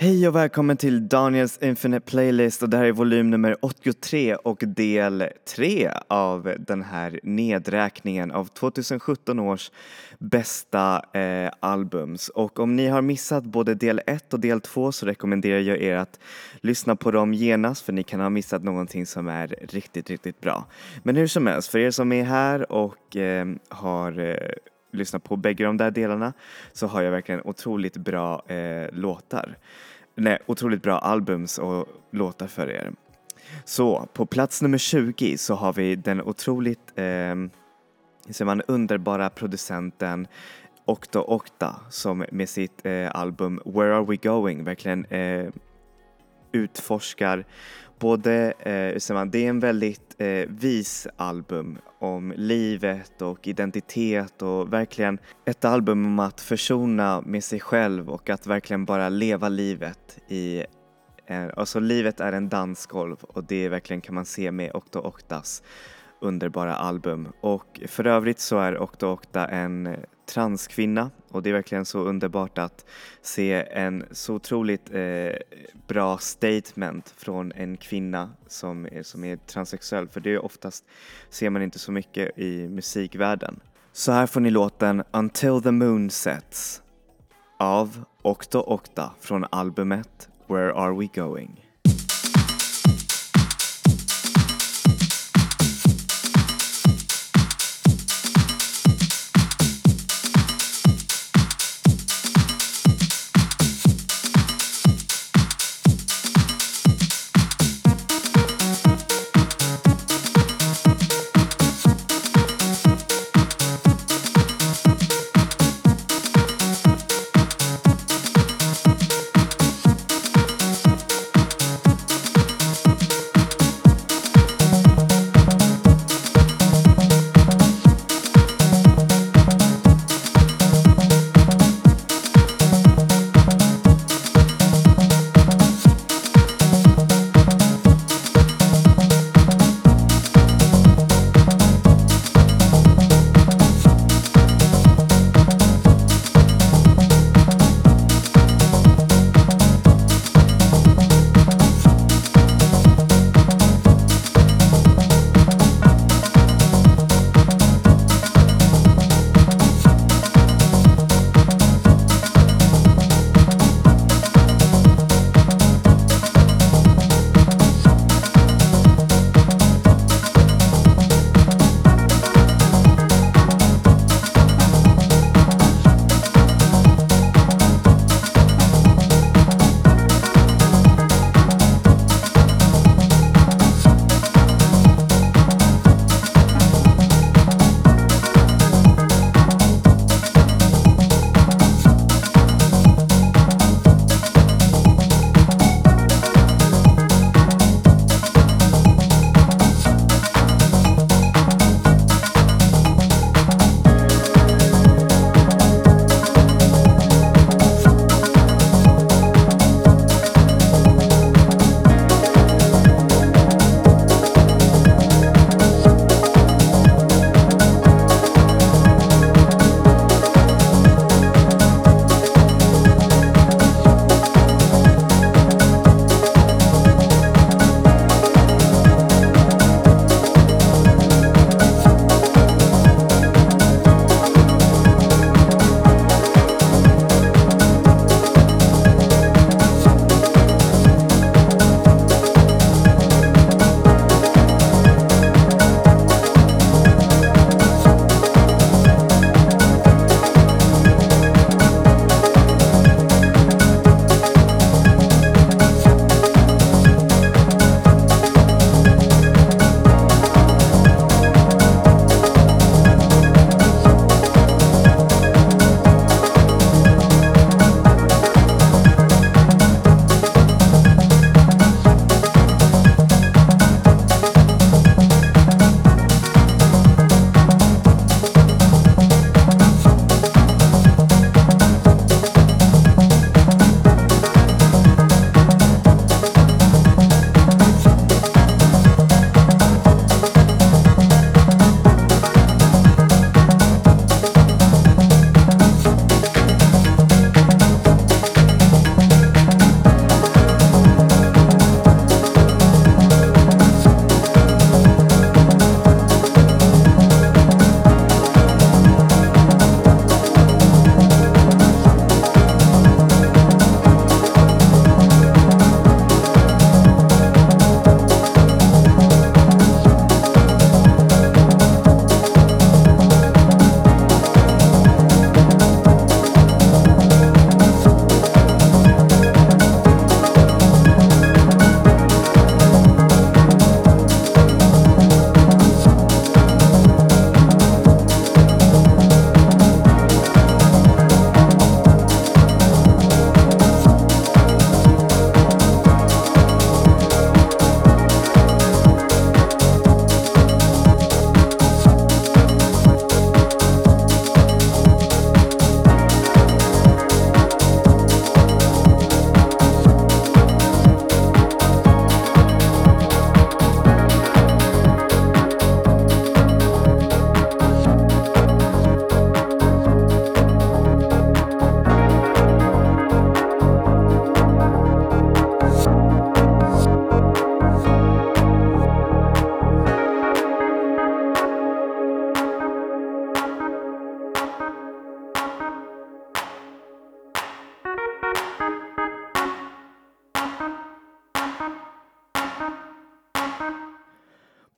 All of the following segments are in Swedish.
Hej och välkommen till Daniels Infinite Playlist och det här är volym nummer 83 och del 3 av den här nedräkningen av 2017 års bästa eh, albums. Och om ni har missat både del 1 och del 2 så rekommenderar jag er att lyssna på dem genast för ni kan ha missat någonting som är riktigt, riktigt bra. Men hur som helst, för er som är här och eh, har eh, lyssna på bägge de där delarna så har jag verkligen otroligt bra eh, låtar. Nej, otroligt bra albums och låtar för er. Så på plats nummer 20 så har vi den otroligt eh, ser man, underbara producenten Okta Okta som med sitt eh, album Where Are We Going verkligen eh, utforskar både, eh, ser man, det är en väldigt eh, vis album om livet och identitet och verkligen ett album om att försona med sig själv och att verkligen bara leva livet i eh, Alltså livet är en dansgolv och det verkligen kan man se med Okta Oktas underbara album. Och för övrigt så är Okta Okta en eh, transkvinna och det är verkligen så underbart att se en så otroligt eh, bra statement från en kvinna som är, som är transsexuell för det är oftast ser man inte så mycket i musikvärlden. Så här får ni låten Until the Moon Sets av Okto Okta från albumet Where Are We Going?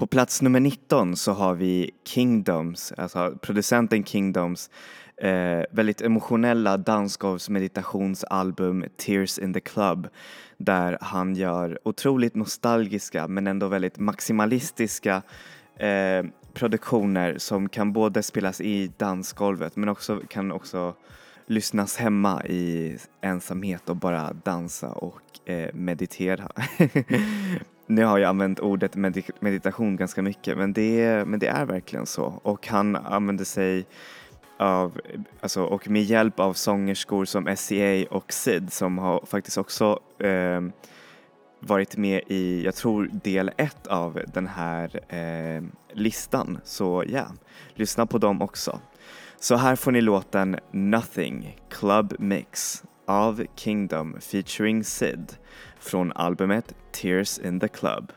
På plats nummer 19 så har vi Kingdoms, alltså producenten Kingdoms eh, väldigt emotionella dansgolvsmeditationsalbum Tears in the Club där han gör otroligt nostalgiska men ändå väldigt maximalistiska eh, produktioner som kan både spelas i dansgolvet men också kan också lyssnas hemma i ensamhet och bara dansa och eh, meditera. nu har jag använt ordet meditation ganska mycket men det, men det är verkligen så och han använder sig av, alltså, och med hjälp av sångerskor som SCA och Sid som har faktiskt också eh, varit med i, jag tror del ett av den här eh, listan. Så ja, yeah, lyssna på dem också. Så här får ni låten Nothing Club Mix av Kingdom featuring Sid från albumet Tears in the Club.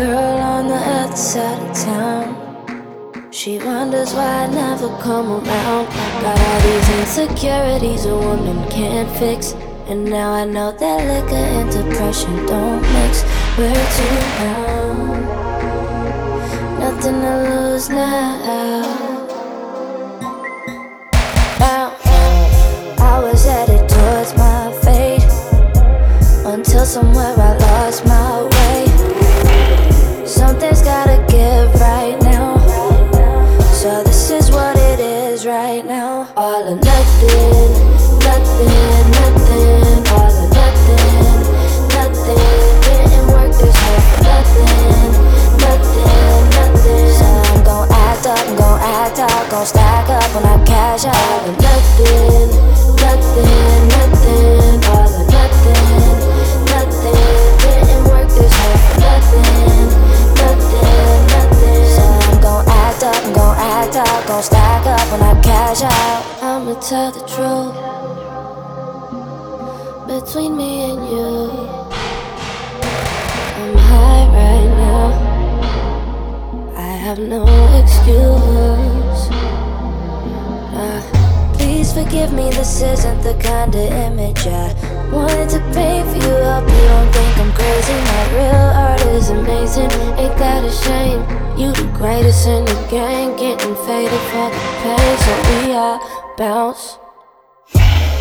girl on the other side of town. She wonders why I never come around. Got all these insecurities a woman can't fix. And now I know that liquor and depression don't mix. We're too young. Nothing to lose now. somewhere I lost my gon' stack up when I cash out. All or nothing, nothing, nothing. All or nothing, nothing. Didn't work this for nothing, nothing, nothing. So I'm gon' act up, I'm gon' act out, gon' stack up when I cash out. I'ma tell the truth between me and you. I'm high right now. I have no excuse. Please forgive me, this isn't the kind of image I wanted to paint for you. Hope you don't think I'm crazy. My real art is amazing. Ain't that a shame? You the greatest in the game, getting faded for the pain. So we are bounce,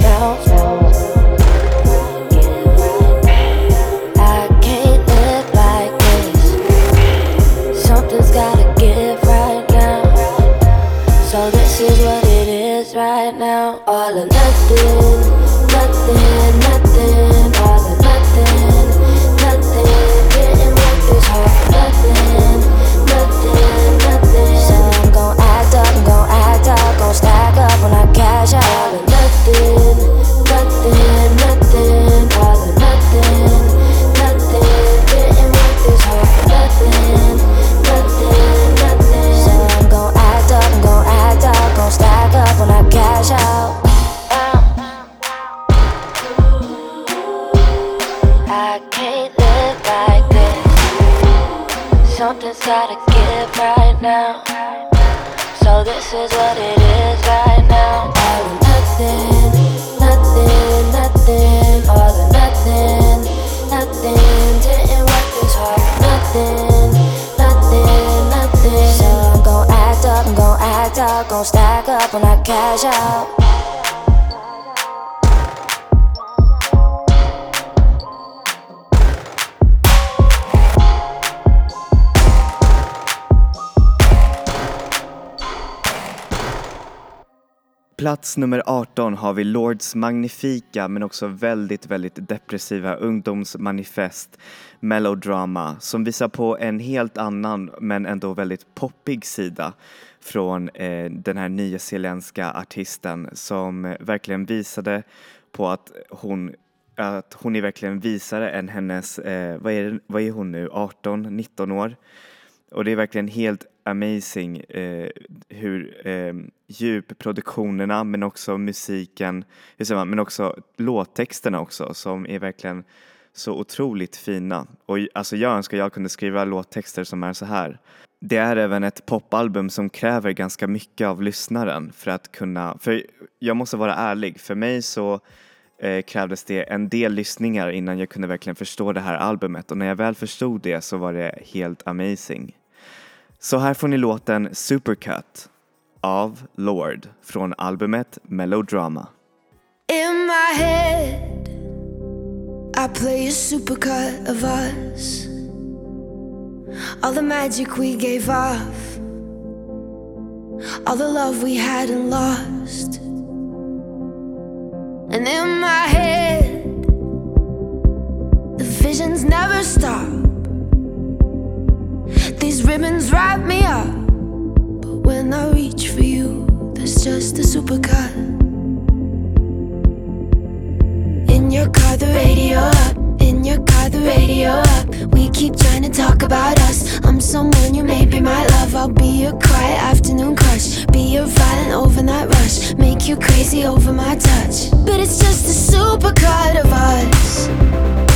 bounce. I can't live like this. Something's gotta give right now. So this is what right now. All or nothing, nothing, nothing. Gotta give right now. So this is what it is right now. All or nothing, nothing, nothing. All or nothing, nothing. Didn't work this hard nothing, nothing, nothing. So I'm gon' act up, I'm gon' act out, gon' stack up when I cash out. Plats nummer 18 har vi Lords magnifika men också väldigt, väldigt depressiva ungdomsmanifest Melodrama som visar på en helt annan men ändå väldigt poppig sida från eh, den här nyzeeländska artisten som verkligen visade på att hon att hon är verkligen visare än hennes, eh, vad, är, vad är hon nu, 18, 19 år? Och det är verkligen helt amazing eh, hur eh, djup produktionerna men också musiken, hur säger man, men också låttexterna också som är verkligen så otroligt fina. Och alltså jag önskar jag kunde skriva låttexter som är så här. Det är även ett popalbum som kräver ganska mycket av lyssnaren för att kunna, för jag måste vara ärlig, för mig så eh, krävdes det en del lyssningar innan jag kunde verkligen förstå det här albumet och när jag väl förstod det så var det helt amazing. Så här får ni låten Supercut av Lord från albumet Melodrama. In my head I play a supercut of us. All the magic we gave off. All the love we had and lost. And in my head The visions never stop these ribbons wrap me up. But when I reach for you, there's just a supercut. In your car, the radio up. In your car, the radio up. We keep trying to talk about us. I'm someone you may be my love. I'll be your quiet afternoon crush. Be your violent overnight rush. Make you crazy over my touch. But it's just a supercut of us.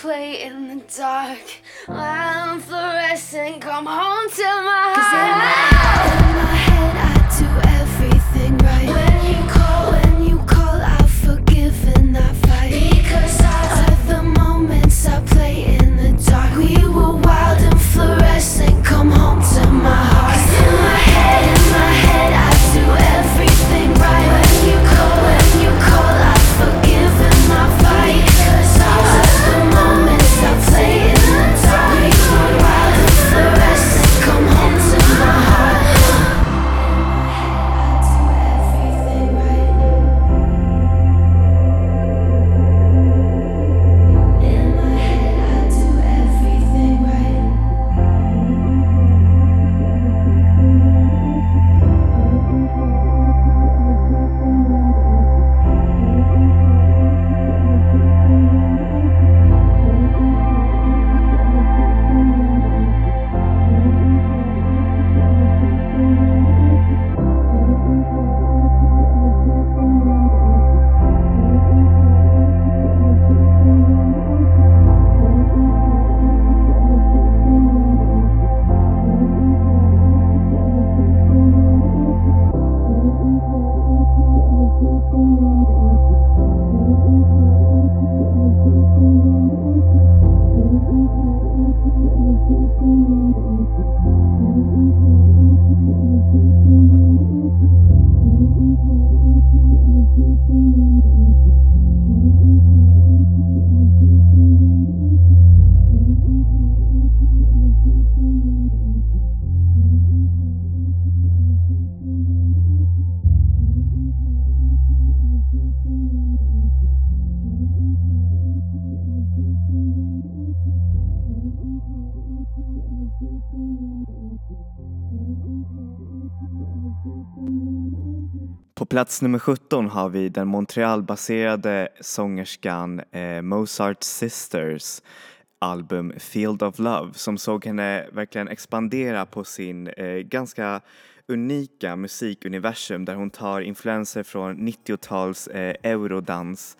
Play in the dark. I'm fluorescent, come home to my heart. Plats nummer 17 har vi den Montreal-baserade sångerskan eh, Mozart Sisters album Field of Love som såg henne verkligen expandera på sin eh, ganska unika musikuniversum där hon tar influenser från 90-tals eh, eurodans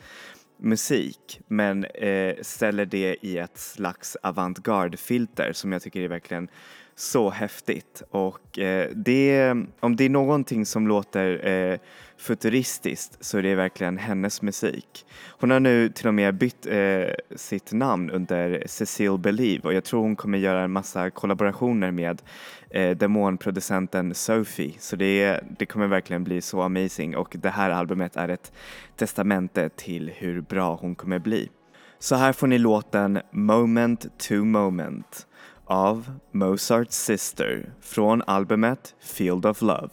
musik men eh, ställer det i ett slags avantgarde-filter som jag tycker är verkligen så häftigt. Och eh, det, om det är någonting som låter eh, futuristiskt så är det verkligen hennes musik. Hon har nu till och med bytt eh, sitt namn under Cecile Believe och jag tror hon kommer göra en massa kollaborationer med eh, demonproducenten Sophie så det, det kommer verkligen bli så amazing och det här albumet är ett testamente till hur bra hon kommer bli. Så här får ni låten Moment to Moment av Mozarts Sister från albumet Field of Love.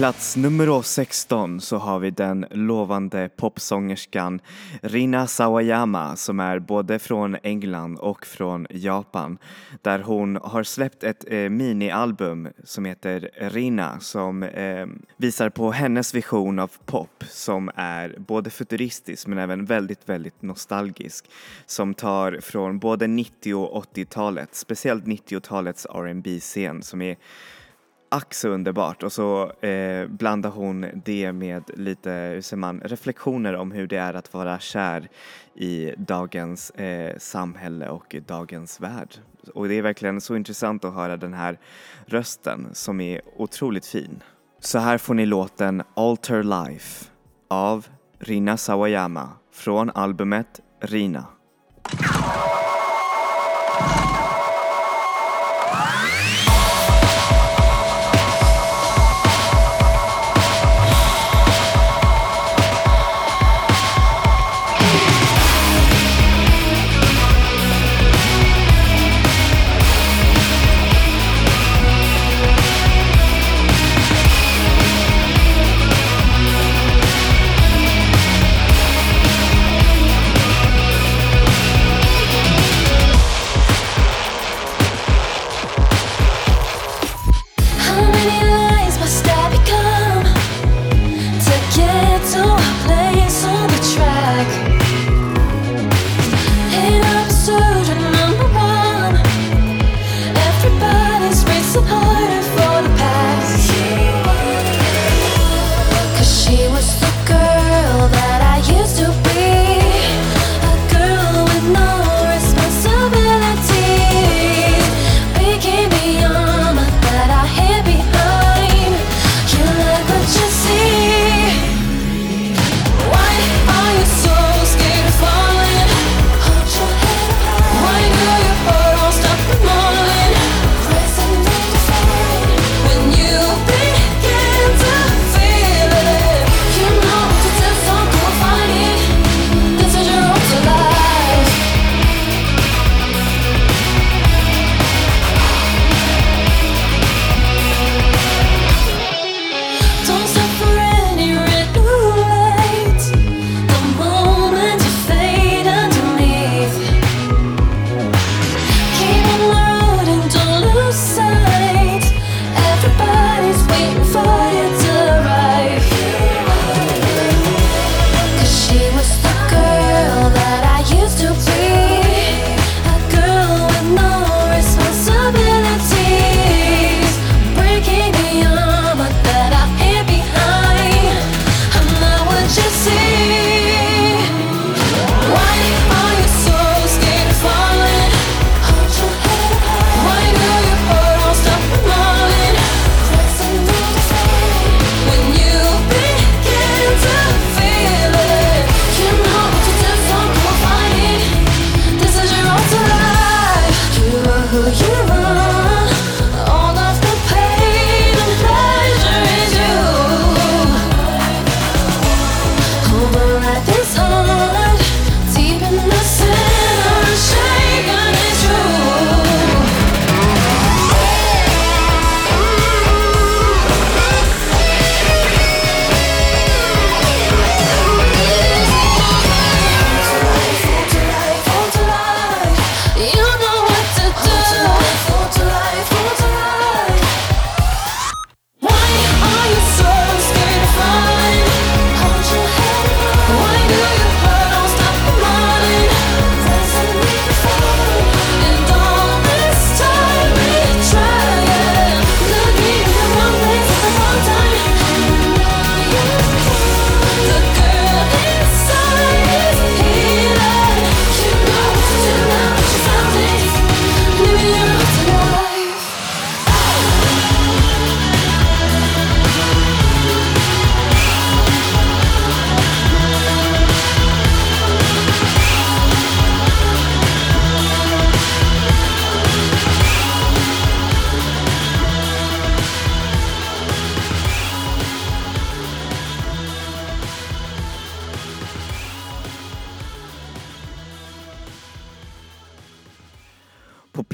Plats nummer 16 så har vi den lovande popsångerskan Rina Sawayama som är både från England och från Japan. Där hon har släppt ett eh, minialbum som heter Rina som eh, visar på hennes vision av pop som är både futuristisk men även väldigt, väldigt nostalgisk. Som tar från både 90 och 80-talet, speciellt 90-talets rb scen som är ack så underbart och så eh, blandar hon det med lite, hur säger man, reflektioner om hur det är att vara kär i dagens eh, samhälle och dagens värld. Och det är verkligen så intressant att höra den här rösten som är otroligt fin. Så här får ni låten Alter Life av Rina Sawayama från albumet Rina.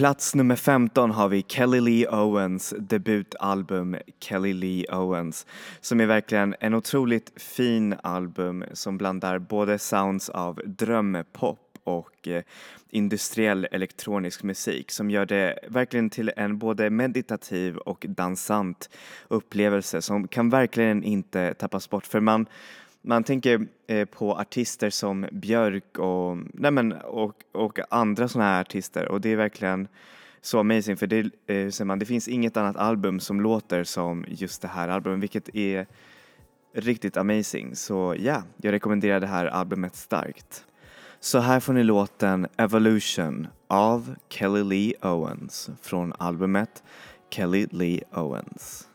Plats nummer 15 har vi Kelly Lee Owens debutalbum Kelly Lee Owens som är verkligen en otroligt fin album som blandar både sounds av drömpop och eh, industriell elektronisk musik som gör det verkligen till en både meditativ och dansant upplevelse som kan verkligen inte tappas bort. För man man tänker eh, på artister som Björk och, nej men, och, och andra sådana här artister och det är verkligen så amazing för det, eh, säger man, det finns inget annat album som låter som just det här albumet vilket är riktigt amazing. Så ja, yeah, jag rekommenderar det här albumet starkt. Så här får ni låten Evolution av Kelly Lee Owens från albumet Kelly Lee Owens.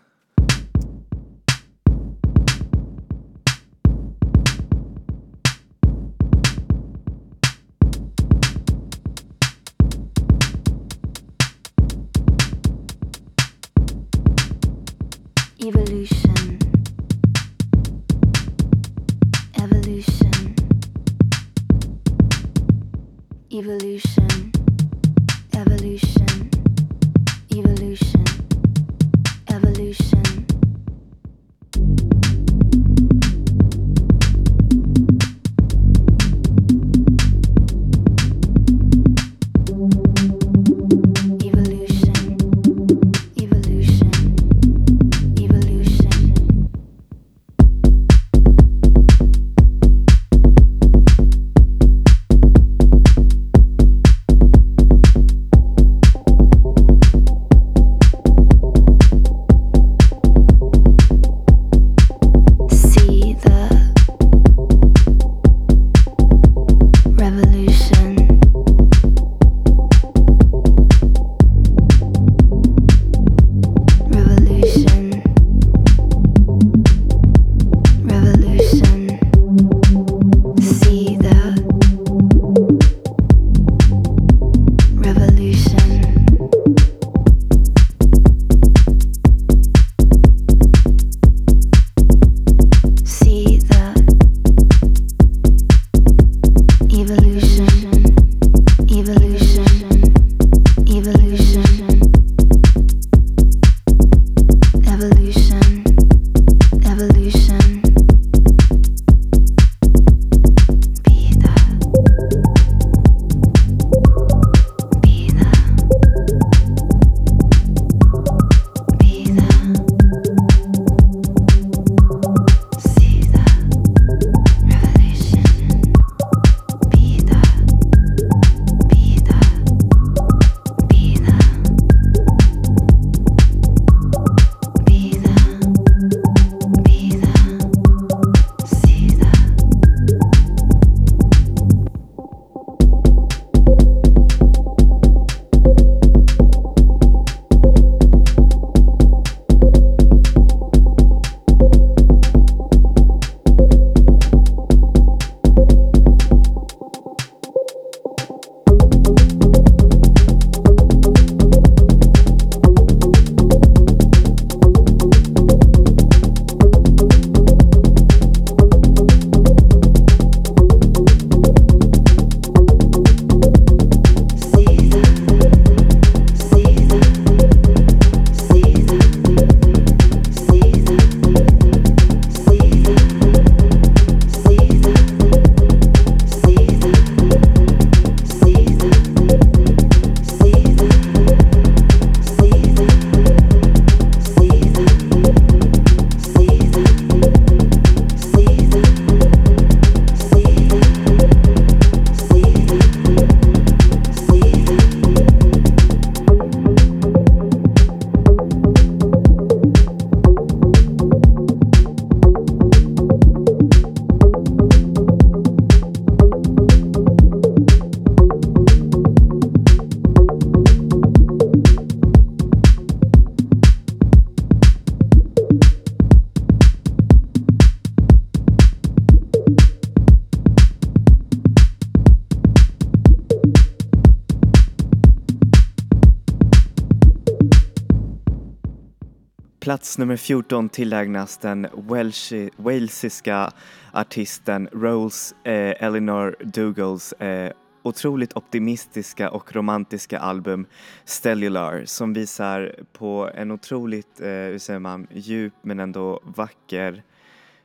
Plats nummer 14 tillägnas den welshi, walesiska artisten Rose eh, Eleanor Dougals eh, otroligt optimistiska och romantiska album Stellular som visar på en otroligt, eh, hur säger man, djup men ändå vacker,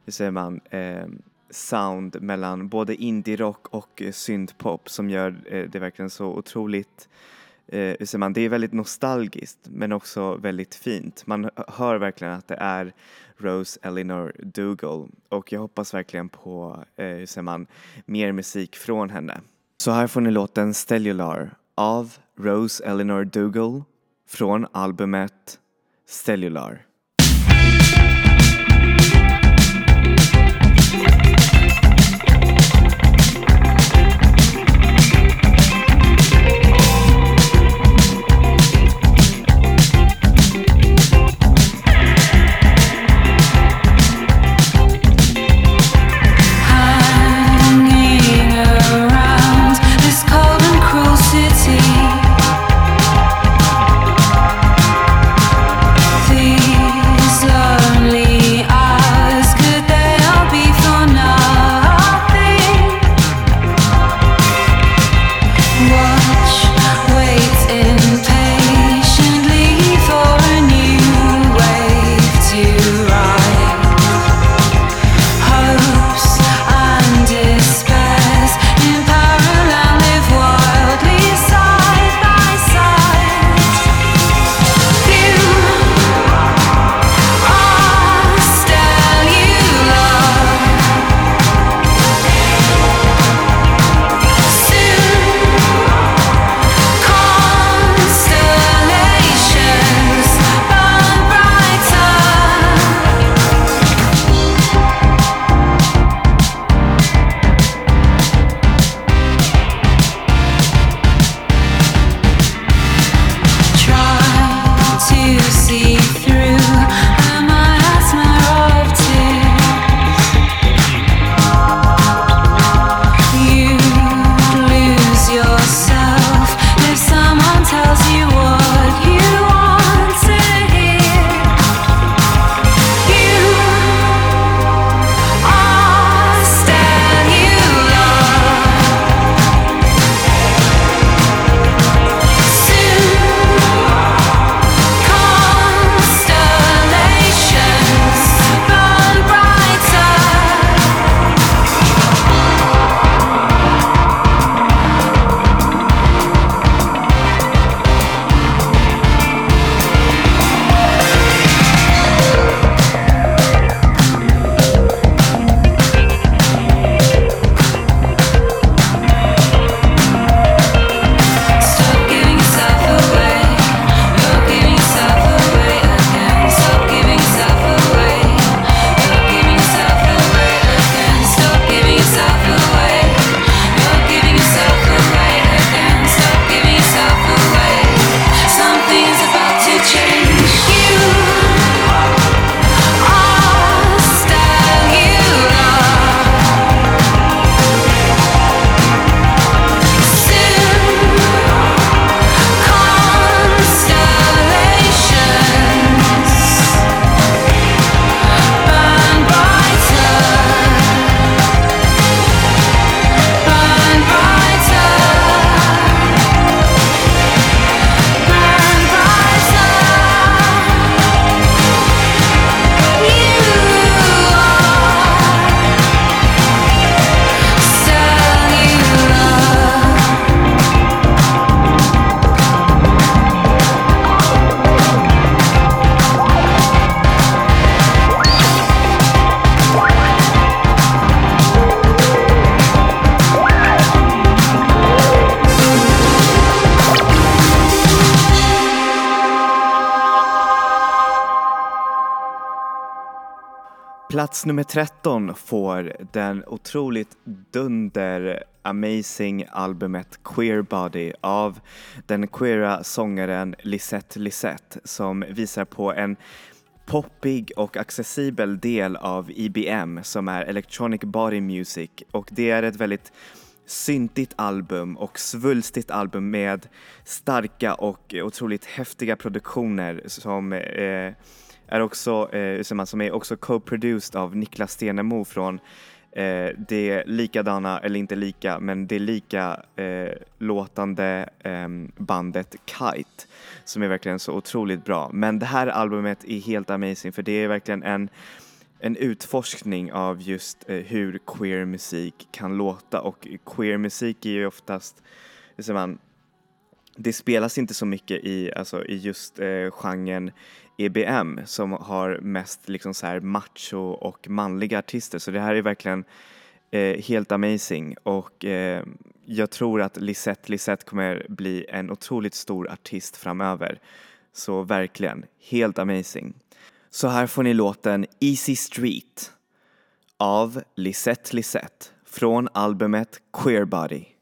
hur säger man, eh, sound mellan både indie-rock och eh, syntpop som gör eh, det verkligen så otroligt eh, hur säger man, det är väldigt nostalgiskt men också väldigt fint. Man hör verkligen att det är Rose Eleanor Dougal och jag hoppas verkligen på, eh, hur säger man, mer musik från henne. Så här får ni låten Stellular av Rose Eleanor Dougal från albumet Stellular. Plats nummer 13 får den otroligt dunder amazing albumet Queer Body av den queera sångaren Lisette Lisette som visar på en poppig och accessibel del av EBM som är Electronic Body Music. Och det är ett väldigt syntigt album och svulstigt album med starka och otroligt häftiga produktioner som eh, är också, eh, som, som är också co-produced av Niklas Stenemo från eh, det likadana, eller inte lika, men det lika eh, låtande eh, bandet Kite som är verkligen så otroligt bra. Men det här albumet är helt amazing för det är verkligen en en utforskning av just eh, hur queer musik kan låta och queer musik är ju oftast, hur säger man, det spelas inte så mycket i, alltså, i just eh, genren EBM som har mest liksom så här macho och manliga artister så det här är verkligen eh, helt amazing och eh, jag tror att Lisette Lisette kommer bli en otroligt stor artist framöver. Så verkligen, helt amazing. Så här får ni låten Easy Street av Lisette Lisette från albumet Queer Body.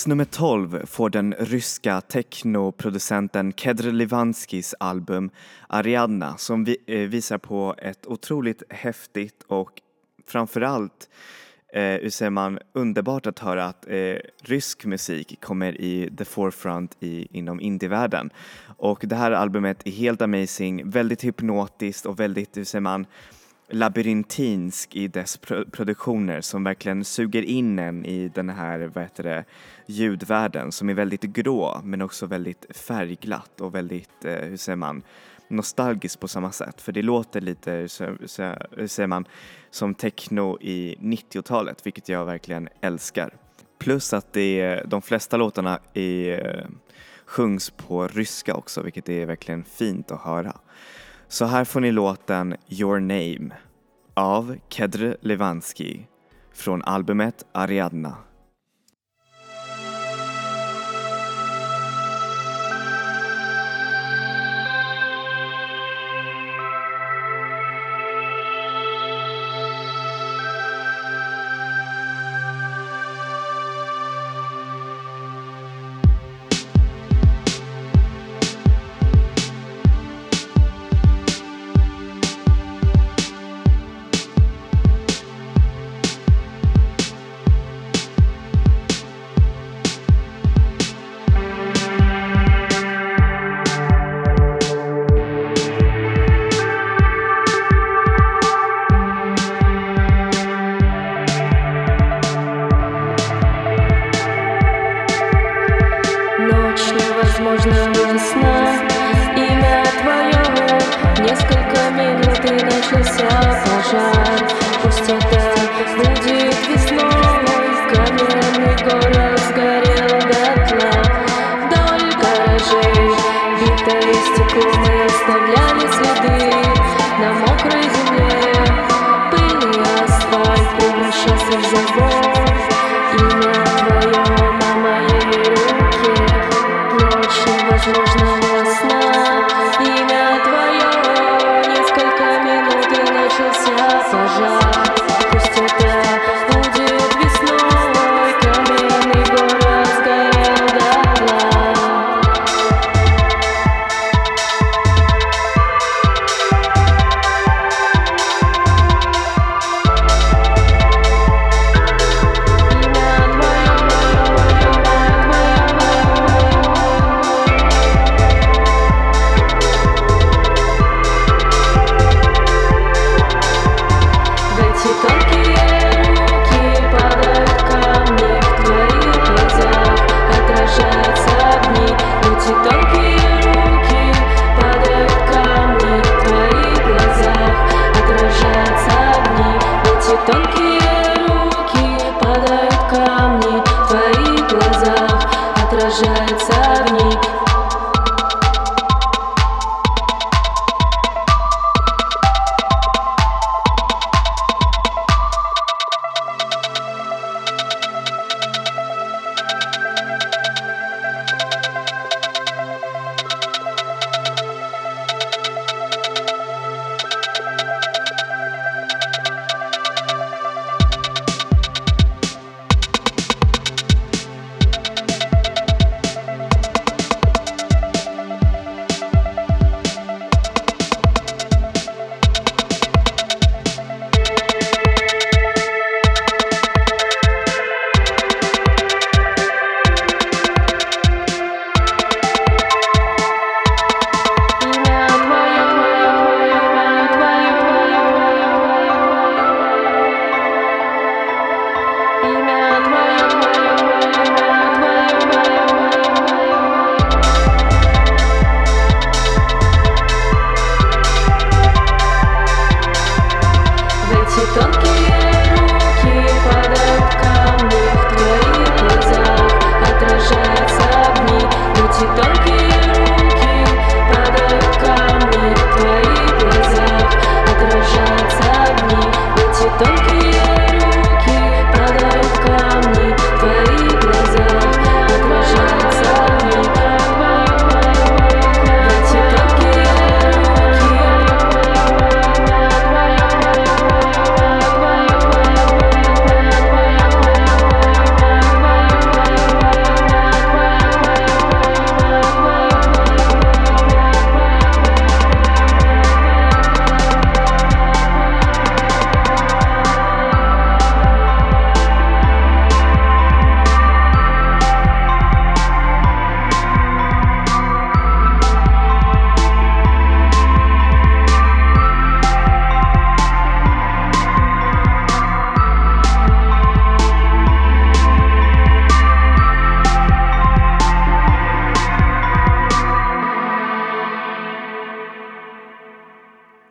Plats nummer 12 får den ryska technoproducenten Kedr Livanskis album Ariadna som vi, eh, visar på ett otroligt häftigt och framförallt eh, hur säger man, underbart att höra att eh, rysk musik kommer i the forefront i, inom indievärlden. Och det här albumet är helt amazing, väldigt hypnotiskt och väldigt, hur säger man, labyrintinsk i dess pro- produktioner som verkligen suger in en i den här vad heter det, ljudvärlden som är väldigt grå men också väldigt färgglatt och väldigt, eh, hur säger man, nostalgiskt på samma sätt. För det låter lite, så, så, hur säger man, som techno i 90-talet vilket jag verkligen älskar. Plus att det är, de flesta låtarna är, eh, sjungs på ryska också, vilket är verkligen fint att höra. Så här får ni låten Your Name av Kedr Levansky från albumet Ariadna.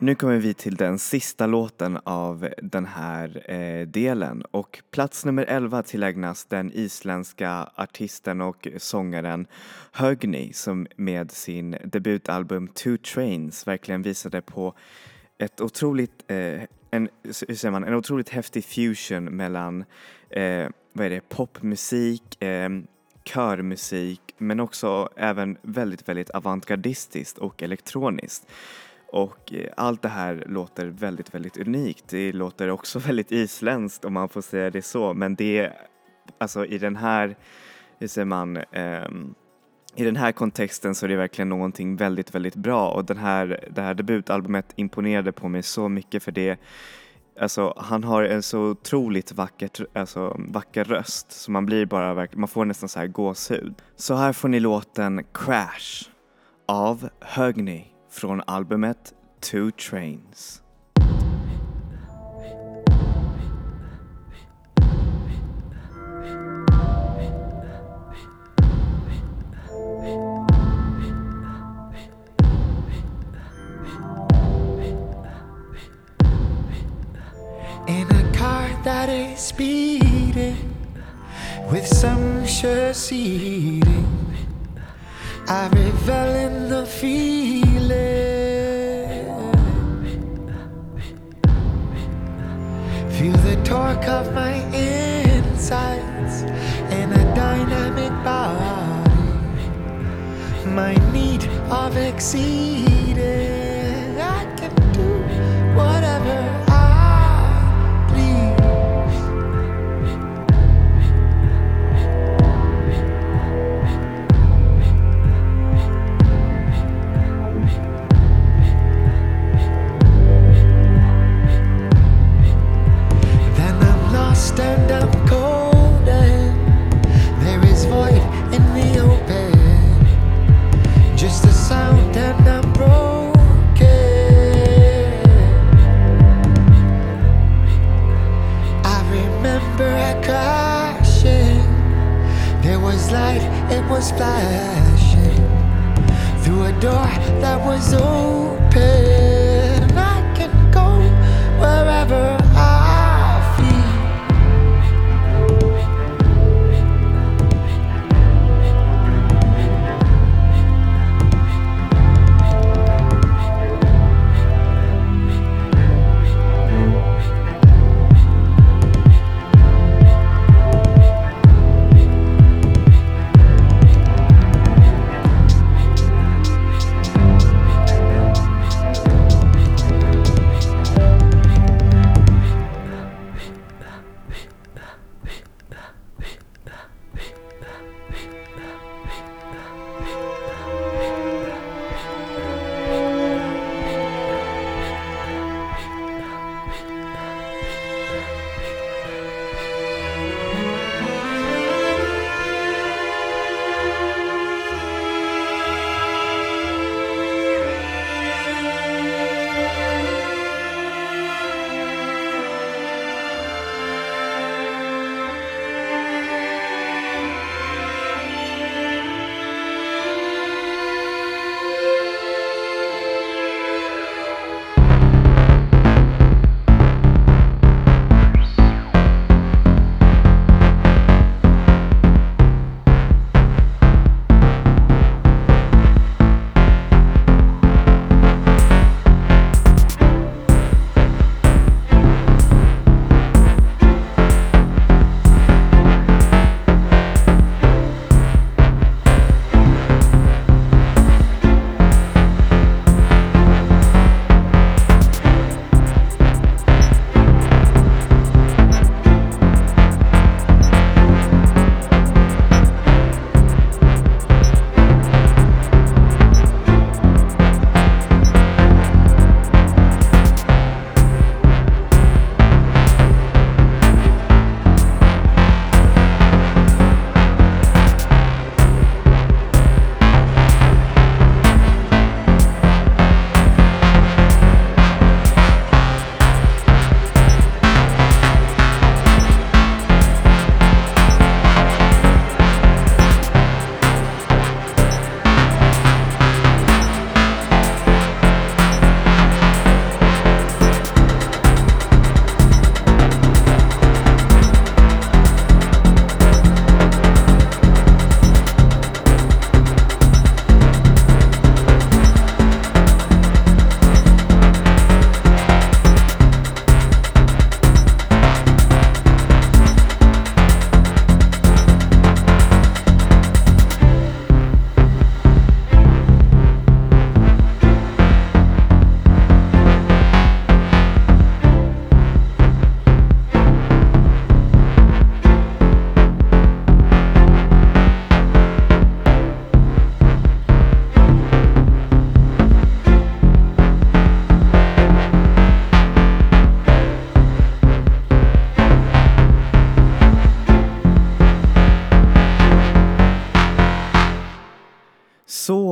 Nu kommer vi till den sista låten av den här eh, delen och plats nummer 11 tillägnas den isländska artisten och sångaren Högni som med sin debutalbum Two Trains verkligen visade på ett otroligt, eh, en, hur säger man, en otroligt häftig fusion mellan eh, vad är det, popmusik, eh, körmusik men också även väldigt, väldigt avantgardistiskt och elektroniskt. Och eh, allt det här låter väldigt, väldigt unikt. Det låter också väldigt isländskt om man får säga det så, men det är alltså i den här, hur säger man, ehm, i den här kontexten så är det verkligen någonting väldigt, väldigt bra och den här, det här debutalbumet imponerade på mig så mycket för det Alltså han har en så otroligt vacker, alltså, vacker röst så man blir bara, man får nästan så här gåshud. Så här får ni låten Crash av Högny. Från albumet Two Trains. in a car that is speeding with sumptuous seating. I revel in the feeling. Feel the torque of my insides in a dynamic body. My need of exceeding. was flashing through a door that was open. I can go wherever.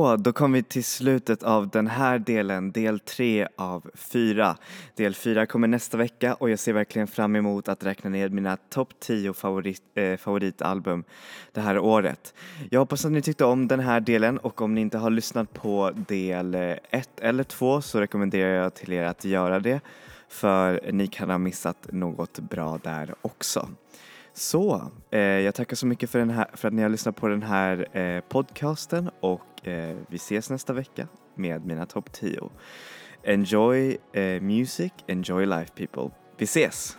Så, då kom vi till slutet av den här delen, del tre av fyra. Del fyra kommer nästa vecka och jag ser verkligen fram emot att räkna ner mina topp 10 favorit, eh, favoritalbum det här året. Jag hoppas att ni tyckte om den här delen och om ni inte har lyssnat på del eh, ett eller två så rekommenderar jag till er att göra det för ni kan ha missat något bra där också. Så, eh, jag tackar så mycket för, den här, för att ni har lyssnat på den här eh, podcasten och eh, vi ses nästa vecka med mina topp 10. Enjoy eh, music, enjoy life people. Vi ses!